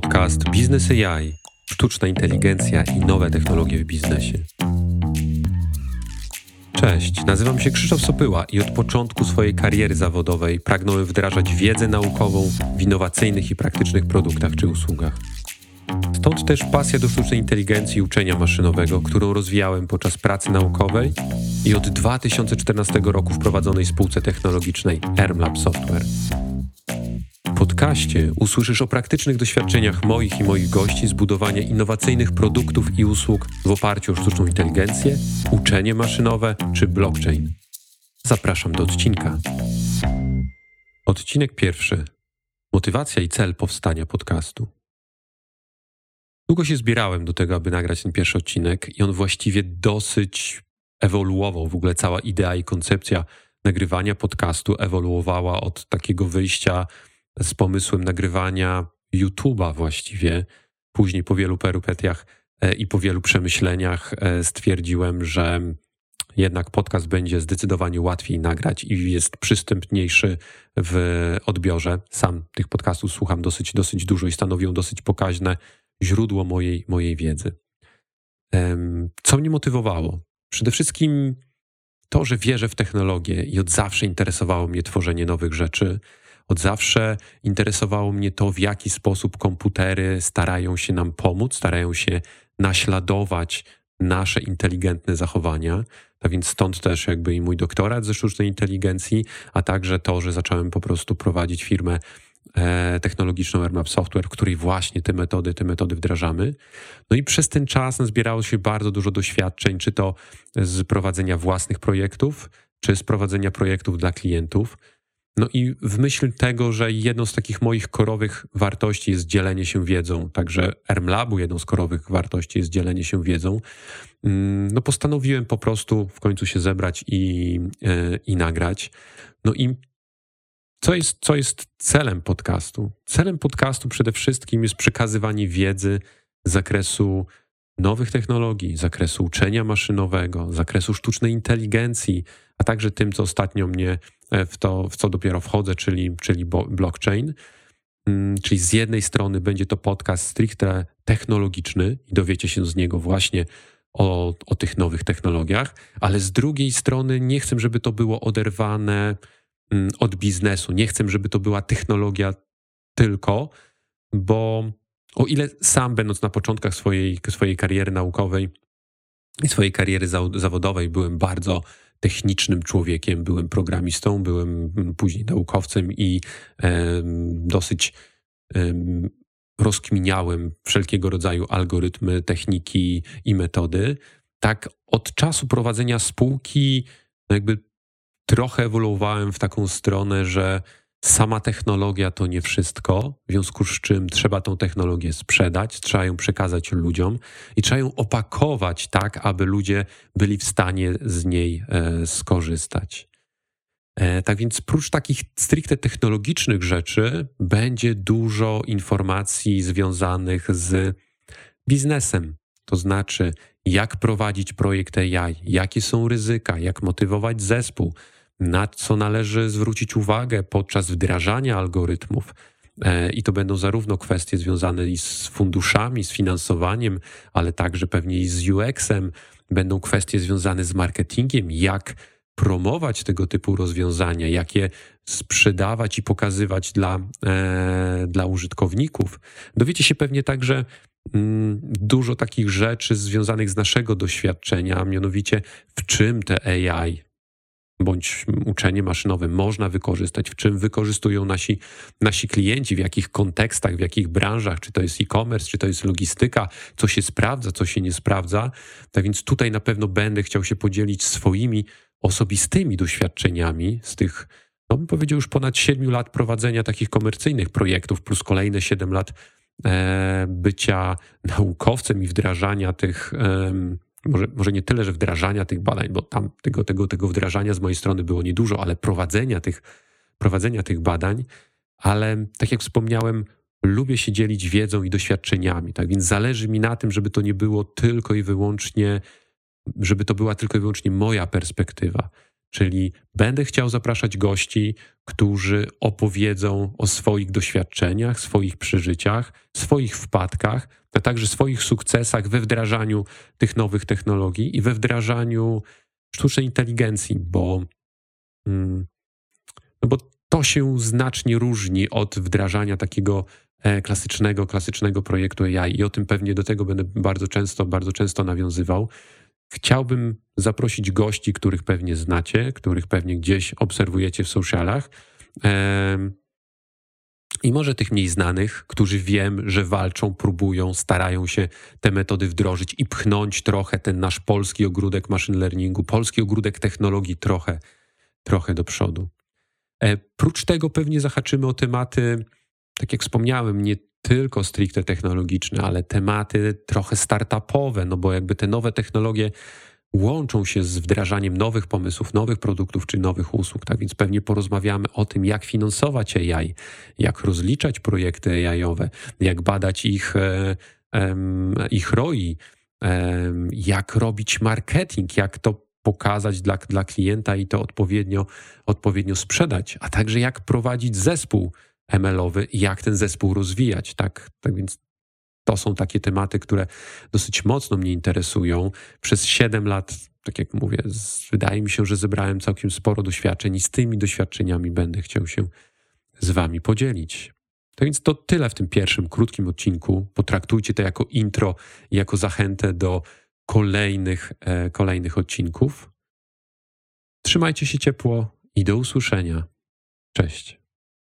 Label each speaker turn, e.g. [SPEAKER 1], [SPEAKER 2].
[SPEAKER 1] podcast Biznes AI, sztuczna inteligencja i nowe technologie w biznesie. Cześć, nazywam się Krzysztof Sopyła i od początku swojej kariery zawodowej pragnąłem wdrażać wiedzę naukową w innowacyjnych i praktycznych produktach czy usługach. Stąd też pasja do sztucznej inteligencji i uczenia maszynowego, którą rozwijałem podczas pracy naukowej i od 2014 roku w prowadzonej spółce technologicznej Ermlab Software. Podcaście usłyszysz o praktycznych doświadczeniach moich i moich gości z budowania innowacyjnych produktów i usług w oparciu o sztuczną inteligencję, uczenie maszynowe czy blockchain. Zapraszam do odcinka. Odcinek pierwszy. Motywacja i cel powstania podcastu. Długo się zbierałem do tego, aby nagrać ten pierwszy odcinek, i on właściwie dosyć ewoluował. W ogóle cała idea i koncepcja nagrywania podcastu ewoluowała od takiego wyjścia z pomysłem nagrywania YouTube'a właściwie. Później po wielu perypetiach e, i po wielu przemyśleniach e, stwierdziłem, że jednak podcast będzie zdecydowanie łatwiej nagrać i jest przystępniejszy w odbiorze. Sam tych podcastów słucham dosyć, dosyć dużo i stanowią dosyć pokaźne źródło mojej, mojej wiedzy. Co mnie motywowało? Przede wszystkim to, że wierzę w technologię i od zawsze interesowało mnie tworzenie nowych rzeczy. Od zawsze interesowało mnie to, w jaki sposób komputery starają się nam pomóc, starają się naśladować nasze inteligentne zachowania. A więc stąd też jakby i mój doktorat ze sztucznej inteligencji, a także to, że zacząłem po prostu prowadzić firmę E, technologiczną AirMap Software, w której właśnie te metody, te metody wdrażamy. No i przez ten czas zbierało się bardzo dużo doświadczeń, czy to z prowadzenia własnych projektów, czy z prowadzenia projektów dla klientów. No i w myśl tego, że jedną z takich moich korowych wartości jest dzielenie się wiedzą, także AirMlabu jedną z korowych wartości jest dzielenie się wiedzą, mm, no postanowiłem po prostu w końcu się zebrać i, e, i nagrać. No i co jest, co jest celem podcastu? Celem podcastu przede wszystkim jest przekazywanie wiedzy z zakresu nowych technologii, zakresu uczenia maszynowego, zakresu sztucznej inteligencji, a także tym, co ostatnio mnie e, w to, w co dopiero wchodzę, czyli, czyli blockchain. Mm, czyli z jednej strony będzie to podcast stricte technologiczny i dowiecie się z niego właśnie o, o tych nowych technologiach, ale z drugiej strony nie chcę, żeby to było oderwane Mm, od biznesu. Nie chcę, żeby to była technologia tylko, bo o ile sam będąc na początkach swojej, swojej kariery naukowej i swojej kariery zawodowej byłem bardzo technicznym człowiekiem, byłem programistą, byłem mm, później naukowcem i dosyć rozkminiałem wszelkiego rodzaju algorytmy, techniki i metody. Tak od czasu prowadzenia spółki no jakby trochę ewoluowałem w taką stronę, że sama technologia to nie wszystko, w związku z czym trzeba tą technologię sprzedać, trzeba ją przekazać ludziom i trzeba ją opakować tak, aby ludzie byli w stanie z niej e, skorzystać. E, tak więc, prócz takich stricte technologicznych rzeczy, będzie dużo informacji związanych z biznesem. To znaczy, jak prowadzić projekt AI, jakie są ryzyka, jak motywować zespół, na co należy zwrócić uwagę podczas wdrażania algorytmów. E, I to będą zarówno kwestie związane z funduszami, z finansowaniem, ale także pewnie i z UX-em. Będą kwestie związane z marketingiem, jak promować tego typu rozwiązania, jak je sprzedawać i pokazywać dla, e, dla użytkowników. Dowiecie się pewnie także mm, dużo takich rzeczy związanych z naszego doświadczenia, mianowicie w czym te AI bądź uczenie maszynowe można wykorzystać, w czym wykorzystują nasi, nasi klienci, w jakich kontekstach, w jakich branżach, czy to jest e-commerce, czy to jest logistyka, co się sprawdza, co się nie sprawdza. Tak więc tutaj na pewno będę chciał się podzielić swoimi osobistymi doświadczeniami z tych, no bym powiedział, już ponad 7 lat prowadzenia takich komercyjnych projektów, plus kolejne 7 lat e, bycia naukowcem i wdrażania tych. E, może, może nie tyle, że wdrażania tych badań, bo tam tego, tego, tego wdrażania z mojej strony było niedużo, ale prowadzenia tych, prowadzenia tych badań, ale tak jak wspomniałem, lubię się dzielić wiedzą i doświadczeniami, tak więc zależy mi na tym, żeby to nie było tylko i wyłącznie, żeby to była tylko i wyłącznie moja perspektywa. Czyli będę chciał zapraszać gości, którzy opowiedzą o swoich doświadczeniach, swoich przeżyciach, swoich wpadkach, a także swoich sukcesach we wdrażaniu tych nowych technologii i we wdrażaniu sztucznej inteligencji, bo, mm, no bo to się znacznie różni od wdrażania takiego e, klasycznego, klasycznego projektu AI i o tym pewnie do tego będę bardzo często, bardzo często nawiązywał. Chciałbym zaprosić gości, których pewnie znacie, których pewnie gdzieś obserwujecie w socialach. I może tych mniej znanych, którzy wiem, że walczą, próbują, starają się te metody wdrożyć i pchnąć trochę ten nasz polski ogródek machine learningu, polski ogródek technologii trochę, trochę do przodu. E, prócz tego pewnie zahaczymy o tematy, tak jak wspomniałem, nie tylko stricte technologiczne, ale tematy trochę startupowe, no bo jakby te nowe technologie łączą się z wdrażaniem nowych pomysłów, nowych produktów czy nowych usług. Tak więc pewnie porozmawiamy o tym, jak finansować AI, jak rozliczać projekty AI-owe, jak badać ich, e, ich ROI, jak robić marketing, jak to pokazać dla, dla klienta i to odpowiednio, odpowiednio sprzedać, a także jak prowadzić zespół ML-owy jak ten zespół rozwijać. Tak, tak więc to są takie tematy, które dosyć mocno mnie interesują. Przez 7 lat, tak jak mówię, wydaje mi się, że zebrałem całkiem sporo doświadczeń i z tymi doświadczeniami będę chciał się z Wami podzielić. Tak więc to tyle w tym pierwszym krótkim odcinku. Potraktujcie to jako intro jako zachętę do kolejnych, e, kolejnych odcinków. Trzymajcie się ciepło i do usłyszenia. Cześć.